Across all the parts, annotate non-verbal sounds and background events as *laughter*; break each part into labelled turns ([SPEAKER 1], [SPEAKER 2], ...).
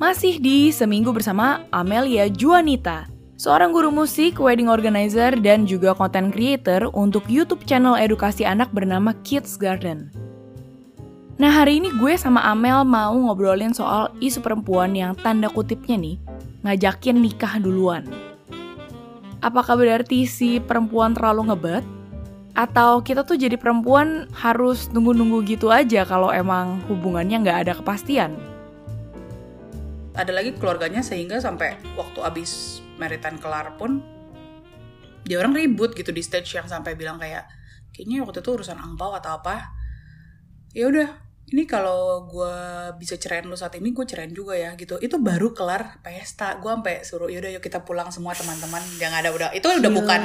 [SPEAKER 1] Masih di Seminggu bersama Amelia Juanita, seorang guru musik, wedding organizer, dan juga content creator untuk YouTube channel edukasi anak bernama Kids Garden. Nah hari ini gue sama Amel mau ngobrolin soal isu perempuan yang tanda kutipnya nih ngajakin nikah duluan. Apakah berarti si perempuan terlalu ngebet? Atau kita tuh jadi perempuan harus nunggu-nunggu gitu aja kalau emang hubungannya nggak ada kepastian?
[SPEAKER 2] Ada lagi keluarganya sehingga sampai waktu abis maritan kelar pun dia orang ribut gitu di stage yang sampai bilang kayak kayaknya waktu itu urusan angpau atau apa. Ya udah ini kalau gue bisa cerain lu saat ini gue cerain juga ya gitu. Itu baru kelar pesta. Gue sampai suruh yaudah yuk kita pulang semua teman-teman. Yang ada udah itu udah bukan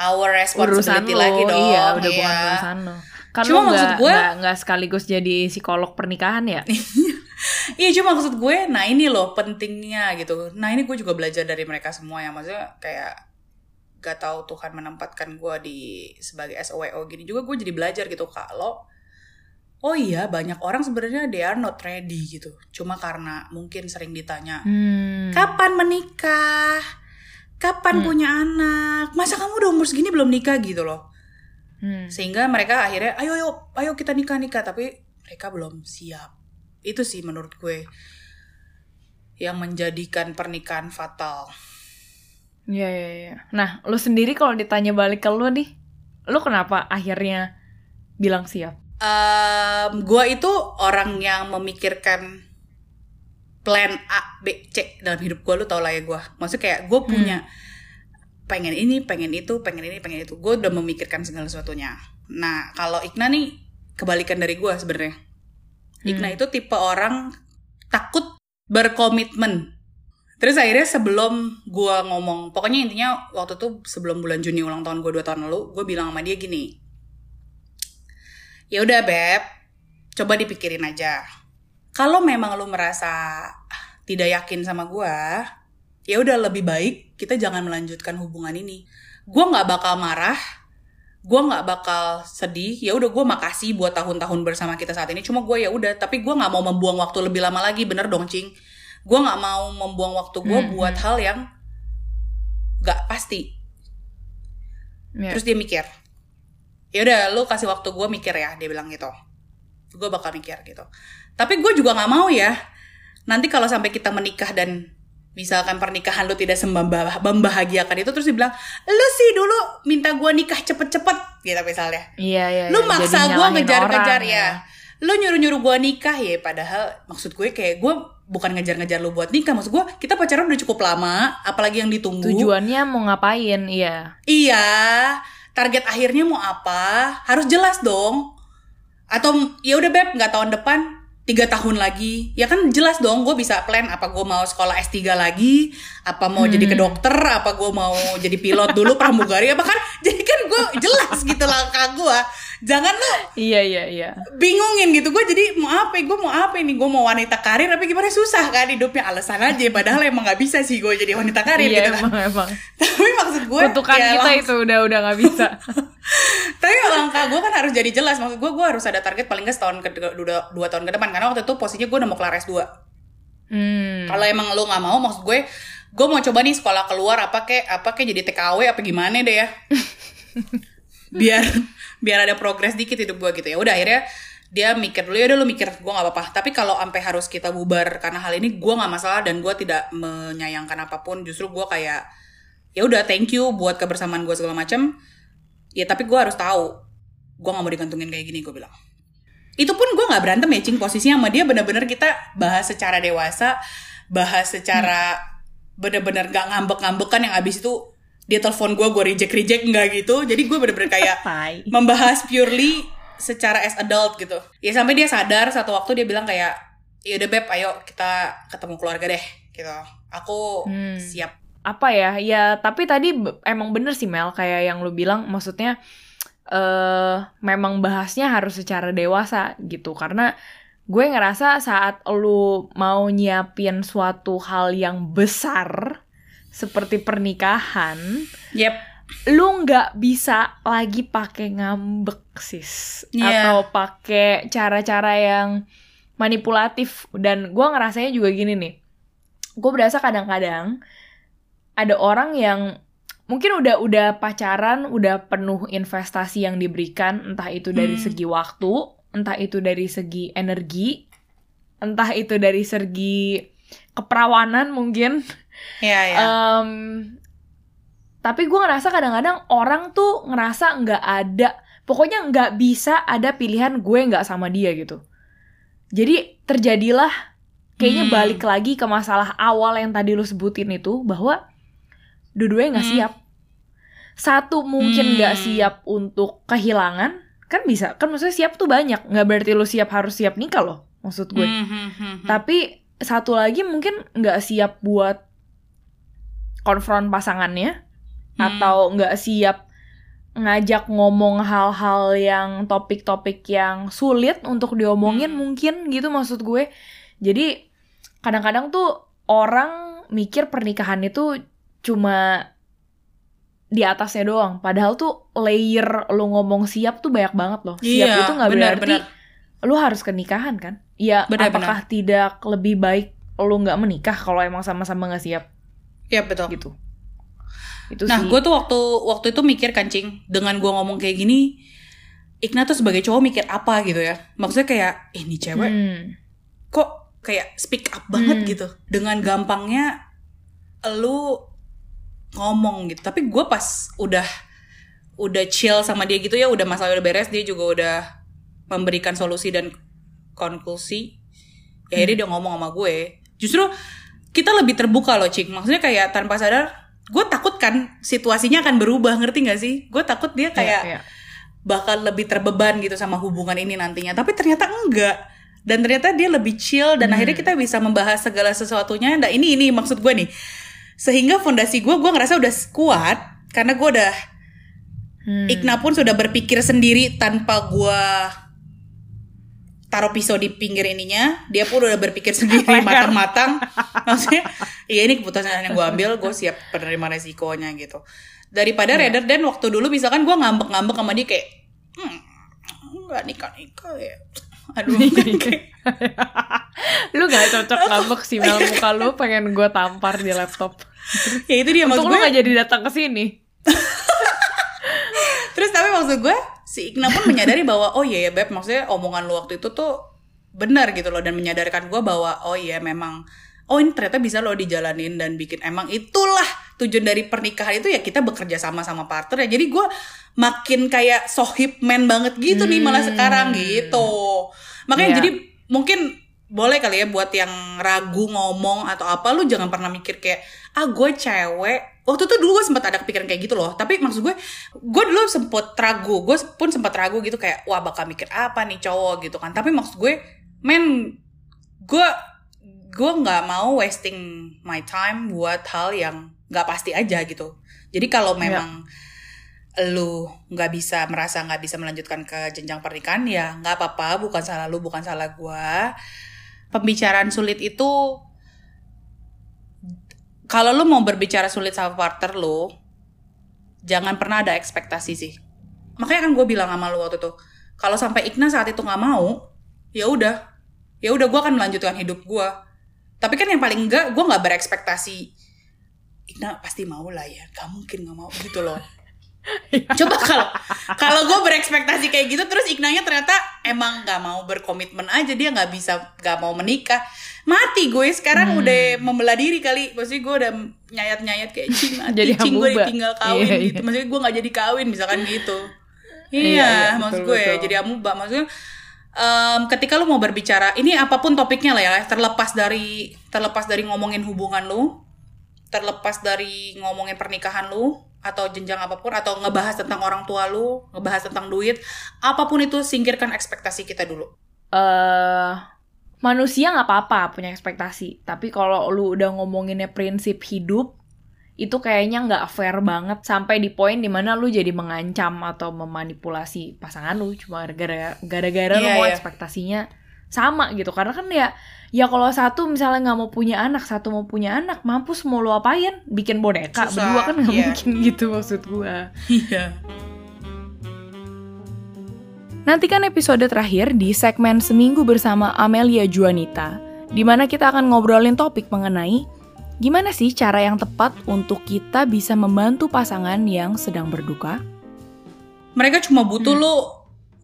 [SPEAKER 2] our responsibility
[SPEAKER 1] urusan
[SPEAKER 2] lagi
[SPEAKER 1] lo,
[SPEAKER 2] dong.
[SPEAKER 1] Iya udah
[SPEAKER 2] iya.
[SPEAKER 1] bukan urusan lo kan
[SPEAKER 2] Cuma
[SPEAKER 1] lo nggak
[SPEAKER 2] maksud gue-
[SPEAKER 1] nggak sekaligus jadi psikolog pernikahan ya *laughs*
[SPEAKER 2] Iya cuma maksud gue, nah ini loh pentingnya gitu. Nah ini gue juga belajar dari mereka semua ya, maksudnya kayak gak tahu Tuhan menempatkan gue di sebagai SOWO gini juga gue jadi belajar gitu kalau oh iya banyak orang sebenarnya they are not ready gitu. Cuma karena mungkin sering ditanya
[SPEAKER 1] hmm.
[SPEAKER 2] kapan menikah, kapan
[SPEAKER 1] Hmm.
[SPEAKER 2] punya anak, masa kamu udah umur segini belum nikah gitu loh.
[SPEAKER 1] Hmm.
[SPEAKER 2] Sehingga mereka akhirnya ayo ayo ayo kita nikah nikah tapi mereka belum siap. Itu sih menurut gue yang menjadikan pernikahan fatal.
[SPEAKER 1] Iya, iya, iya. Nah, lu sendiri kalau ditanya balik ke lu nih, lu kenapa akhirnya bilang siap?
[SPEAKER 2] Em, gue itu orang yang memikirkan plan A, B, C dalam hidup gue. Lu tau lah ya gue. Maksudnya kayak gue punya pengen ini, pengen itu, pengen ini, pengen itu. Gue udah memikirkan segala sesuatunya. Nah, kalau Ikna nih kebalikan dari gue sebenarnya. Ikna itu tipe orang takut berkomitmen. Terus akhirnya sebelum gua ngomong, pokoknya intinya waktu itu sebelum bulan Juni ulang tahun gue 2 tahun lalu, gue bilang sama dia gini. Ya udah beb, coba dipikirin aja. Kalau memang lu merasa tidak yakin sama gua, ya udah lebih baik kita jangan melanjutkan hubungan ini. Gua nggak bakal marah, gue nggak bakal sedih. Ya udah gue makasih buat tahun-tahun bersama kita saat ini. Cuma gue ya udah tapi gue nggak mau membuang waktu lebih lama lagi bener dong cing. Gue nggak mau membuang waktu gue
[SPEAKER 1] Hmm,
[SPEAKER 2] buat hal yang nggak pasti.
[SPEAKER 1] Ya.
[SPEAKER 2] terus dia mikir ya udah lu kasih waktu gue mikir ya dia bilang gitu. Gue bakal mikir gitu. Tapi gue juga nggak mau ya. Nanti kalau sampai kita menikah dan misalkan pernikahan lu tidak sembah- membahagiakan itu terus dia bilang lu sih dulu minta gue nikah cepet-cepet gitu misalnya
[SPEAKER 1] Iya, iya.
[SPEAKER 2] lu
[SPEAKER 1] iya.
[SPEAKER 2] maksa gue ngejar-ngejar
[SPEAKER 1] orang,
[SPEAKER 2] ya lu nyuruh-nyuruh gue nikah ya padahal maksud gue kayak gue bukan ngejar-ngejar lu buat nikah maksud gue kita pacaran udah cukup lama apalagi yang ditunggu
[SPEAKER 1] Tujuannya mau ngapain? Iya.
[SPEAKER 2] Iya, target akhirnya mau apa? Harus jelas dong. Atau ya udah beb, nggak tahun depan, tiga tahun lagi. Ya kan jelas dong, gue bisa plan apa gue mau sekolah S3 lagi, apa mau jadi ke dokter, apa gue mau jadi pilot dulu pramugari, apa kan? *laughs* Jadi kan gue jelas gitu langkah gue. Jangan lu
[SPEAKER 1] Iya, iya, iya.
[SPEAKER 2] bingungin gitu gue jadi mau apa gue mau apa ini gue mau wanita karir tapi gimana susah kan hidupnya alasan aja padahal emang nggak bisa sih gue jadi wanita karir
[SPEAKER 1] iya,
[SPEAKER 2] gitu kan
[SPEAKER 1] emang, emang. *laughs*
[SPEAKER 2] tapi maksud gue
[SPEAKER 1] Kutukan
[SPEAKER 2] ya
[SPEAKER 1] kita itu udah udah nggak bisa. *laughs*
[SPEAKER 2] langkah gue kan harus jadi jelas. Maksud gue gue harus ada target paling nggak setahun ke dua, dua tahun ke depan. Karena waktu itu posisinya gue udah mau kelar S2
[SPEAKER 1] Hmm.
[SPEAKER 2] kalau emang lo nggak mau maksud gue gue mau coba nih sekolah keluar apa kek apa kek jadi TKW apa gimana deh ya? *laughs* Biar biar ada progres dikit hidup gue gitu ya. Udah akhirnya dia mikir dulu ya udah lu mikir gue nggak apa-apa. Tapi kalau sampai harus kita bubar karena hal ini gue nggak masalah dan gue tidak menyayangkan apa pun. Justru gue kayak ya udah thank you buat kebersamaan gue segala macam ya tapi gue harus tahu gue nggak mau digantungin kayak gini gue bilang. Itu pun gue nggak berantem ya cing posisinya sama dia bener-bener kita bahas secara dewasa bahas secara bener-bener gak ngambek-ngambekan yang abis itu dia telepon gue gue reject reject nggak gitu. Jadi gue bener-bener kayak *laughs* membahas purely secara as adult gitu. Ya sampai dia sadar satu waktu dia bilang kayak ya udah beb ayo kita ketemu keluarga deh gitu. Aku
[SPEAKER 1] Hmm.
[SPEAKER 2] siap.
[SPEAKER 1] Apa ya? Ya tapi tadi emang bener sih Mel kayak yang lu bilang maksudnya eh memang bahasnya harus secara dewasa gitu. Karena gue ngerasa saat lu mau nyiapin suatu hal yang besar seperti pernikahan
[SPEAKER 2] yep.
[SPEAKER 1] lu nggak bisa lagi pakai ngambek sis.
[SPEAKER 2] Iya.
[SPEAKER 1] atau pakai cara-cara yang manipulatif. Dan gue ngerasanya juga gini nih. Gue berasa kadang-kadang ada orang yang mungkin udah udah pacaran udah penuh investasi yang diberikan entah itu dari
[SPEAKER 2] Hmm.
[SPEAKER 1] segi waktu entah itu dari segi energi entah itu dari segi keperawanan mungkin
[SPEAKER 2] Iya, iya.
[SPEAKER 1] Em, tapi gue ngerasa kadang-kadang orang tuh ngerasa nggak ada, pokoknya nggak bisa ada pilihan gue nggak sama dia gitu. Jadi terjadilah kayaknya
[SPEAKER 2] Hmm.
[SPEAKER 1] balik lagi ke masalah awal yang tadi lu sebutin itu bahwa dua-duanya nggak
[SPEAKER 2] Hmm.
[SPEAKER 1] siap. Satu mungkin nggak
[SPEAKER 2] Hmm.
[SPEAKER 1] siap untuk kehilangan, kan bisa, kan maksudnya siap tuh banyak, nggak berarti lu siap harus siap nikah loh, maksud gue.
[SPEAKER 2] Hmm, hmm, hmm, hmm.
[SPEAKER 1] Tapi satu lagi mungkin nggak siap buat konfront pasangannya
[SPEAKER 2] Hmm.
[SPEAKER 1] atau nggak siap ngajak ngomong hal-hal yang topik-topik yang sulit untuk diomongin
[SPEAKER 2] Hmm.
[SPEAKER 1] mungkin gitu maksud gue. Jadi kadang-kadang tuh orang mikir pernikahan itu cuma di atasnya doang. Padahal tuh layer lu ngomong siap tuh banyak banget loh. Siap
[SPEAKER 2] Iya,
[SPEAKER 1] itu nggak berarti
[SPEAKER 2] benar.
[SPEAKER 1] lu harus ke nikahan kan? Ya
[SPEAKER 2] Benar,
[SPEAKER 1] apakah tidak lebih baik lu nggak menikah kalau emang sama-sama nggak siap
[SPEAKER 2] Iya, betul.
[SPEAKER 1] gitu? Itu
[SPEAKER 2] Nah, gue tuh waktu waktu itu mikir kancing dengan gue ngomong kayak gini, Ikna tuh sebagai cowok mikir apa gitu ya? Maksudnya kayak "Eh, ini cewek
[SPEAKER 1] Hmm.
[SPEAKER 2] kok kayak speak up banget
[SPEAKER 1] Hmm.
[SPEAKER 2] gitu, dengan gampangnya lu ngomong gitu. Tapi gue pas udah udah chill sama dia gitu ya, udah masalah udah beres, dia juga udah memberikan solusi dan konklusi. Ya akhirnya dia ngomong sama gue. Justru kita lebih terbuka loh, Cik. Maksudnya kayak tanpa sadar, gue takut kan situasinya akan berubah, ngerti gak sih? Gue takut dia kayak
[SPEAKER 1] Iya, iya.
[SPEAKER 2] bakal lebih terbeban gitu sama hubungan ini nantinya. Tapi ternyata enggak. Dan ternyata dia lebih chill dan
[SPEAKER 1] Hmm.
[SPEAKER 2] akhirnya kita bisa membahas segala sesuatunya. Nah ini ini maksud gue nih. Sehingga fondasi gue, gue ngerasa udah kuat karena gue udah
[SPEAKER 1] Hmm.
[SPEAKER 2] Ikna pun sudah berpikir sendiri tanpa gue taruh pisau di pinggir ininya. Dia pun udah berpikir sendiri matang-matang. *laughs* Maksudnya, iya ini keputusan yang gue ambil, gue siap penerima resikonya gitu. Daripada
[SPEAKER 1] Iya.
[SPEAKER 2] rather than waktu dulu misalkan gue ngambek-ngambek sama dia kayak, hmm, nggak nikah-nikah ya. Aduh, *laughs*
[SPEAKER 1] lu gak cocok ngambek sih Mel *laughs* muka lu pengen gue tampar di laptop. *laughs*
[SPEAKER 2] ya itu dia maksud
[SPEAKER 1] Untung
[SPEAKER 2] gue.
[SPEAKER 1] gak jadi datang ke sini. *laughs*
[SPEAKER 2] Terus tapi maksud gue si Ikna pun menyadari bahwa oh iya ya beb maksudnya omongan lu waktu itu tuh benar gitu loh dan menyadarkan gue bahwa oh iya memang oh ini ternyata bisa loh dijalanin dan bikin emang itulah tujuan dari pernikahan itu ya kita bekerja sama sama partner ya jadi gue makin kayak sohib man banget gitu nih malah sekarang gitu makanya
[SPEAKER 1] Iya.
[SPEAKER 2] jadi mungkin boleh kali ya buat yang ragu ngomong atau apa lu jangan pernah mikir kayak ah gue cewek. Waktu itu dulu gue sempat ada kepikiran kayak gitu loh. Tapi maksud gue gue dulu sempet ragu gue pun sempat ragu gitu kayak wah bakal mikir apa nih cowok? gitu kan. Tapi maksud gue men gue gue nggak mau wasting my time buat hal yang nggak pasti aja gitu. Jadi kalau memang lu nggak bisa merasa nggak bisa melanjutkan ke jenjang pernikahan ya nggak apa-apa bukan salah lu bukan salah gua pembicaraan sulit itu kalau lu mau berbicara sulit sama partner lu jangan pernah ada ekspektasi sih. Makanya kan gue bilang sama lu waktu itu kalau sampai Ikna saat itu nggak mau ya udah. Ya udah gue akan melanjutkan hidup gue tapi kan yang paling enggak gue nggak berekspektasi Ikna pasti mau lah ya gak mungkin nggak mau gitu loh *laughs* coba kalau kalau gue berekspektasi kayak gitu terus Iknanya ternyata emang nggak mau berkomitmen aja dia nggak bisa nggak mau menikah. Mati gue sekarang
[SPEAKER 1] Hmm.
[SPEAKER 2] udah membelah diri kali. Maksudnya gue udah nyayat nyayat kayak cing mati
[SPEAKER 1] Jadi
[SPEAKER 2] cing gue ditinggal kawin
[SPEAKER 1] Iya,
[SPEAKER 2] gitu.
[SPEAKER 1] iya.
[SPEAKER 2] maksudnya gue nggak jadi kawin misalkan gitu.
[SPEAKER 1] Iya,
[SPEAKER 2] iya,
[SPEAKER 1] iya,
[SPEAKER 2] maksud
[SPEAKER 1] betul,
[SPEAKER 2] gue
[SPEAKER 1] betul.
[SPEAKER 2] jadi amuba maksudnya em, ketika lu mau berbicara ini apa pun topiknya lah ya terlepas dari terlepas dari ngomongin hubungan lu terlepas dari ngomongin pernikahan lu atau jenjang apa pun atau ngebahas tentang orang tua lu ngebahas tentang duit apa pun itu singkirkan ekspektasi kita dulu
[SPEAKER 1] eh manusia nggak apa-apa punya ekspektasi tapi kalau lu udah ngomonginnya prinsip hidup itu kayaknya nggak fair banget sampai di poin di mana lu jadi mengancam atau memanipulasi pasangan lu cuma gara-gara gara-gara lu
[SPEAKER 2] Iya,
[SPEAKER 1] mau
[SPEAKER 2] iya.
[SPEAKER 1] ekspektasinya sama gitu karena kan ya ya kalau satu misalnya nggak mau punya anak satu mau punya anak mampus mau lu apain bikin boneka
[SPEAKER 2] Susah,
[SPEAKER 1] berdua kan nggak
[SPEAKER 2] iya.
[SPEAKER 1] mungkin gitu maksud gua
[SPEAKER 2] iya
[SPEAKER 1] Nantikan episode terakhir di segmen Seminggu bersama Amelia Juanita, di mana kita akan ngobrolin topik mengenai gimana sih cara yang tepat untuk kita bisa membantu pasangan yang sedang berduka.
[SPEAKER 2] Mereka cuma butuh hmm. lo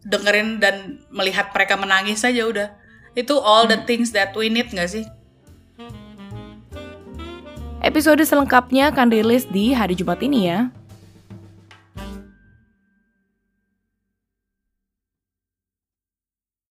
[SPEAKER 2] dengerin dan melihat mereka menangis saja udah. Itu all the hmm. things that we need gak sih?
[SPEAKER 1] Episode selengkapnya akan rilis di hari Jumat ini ya.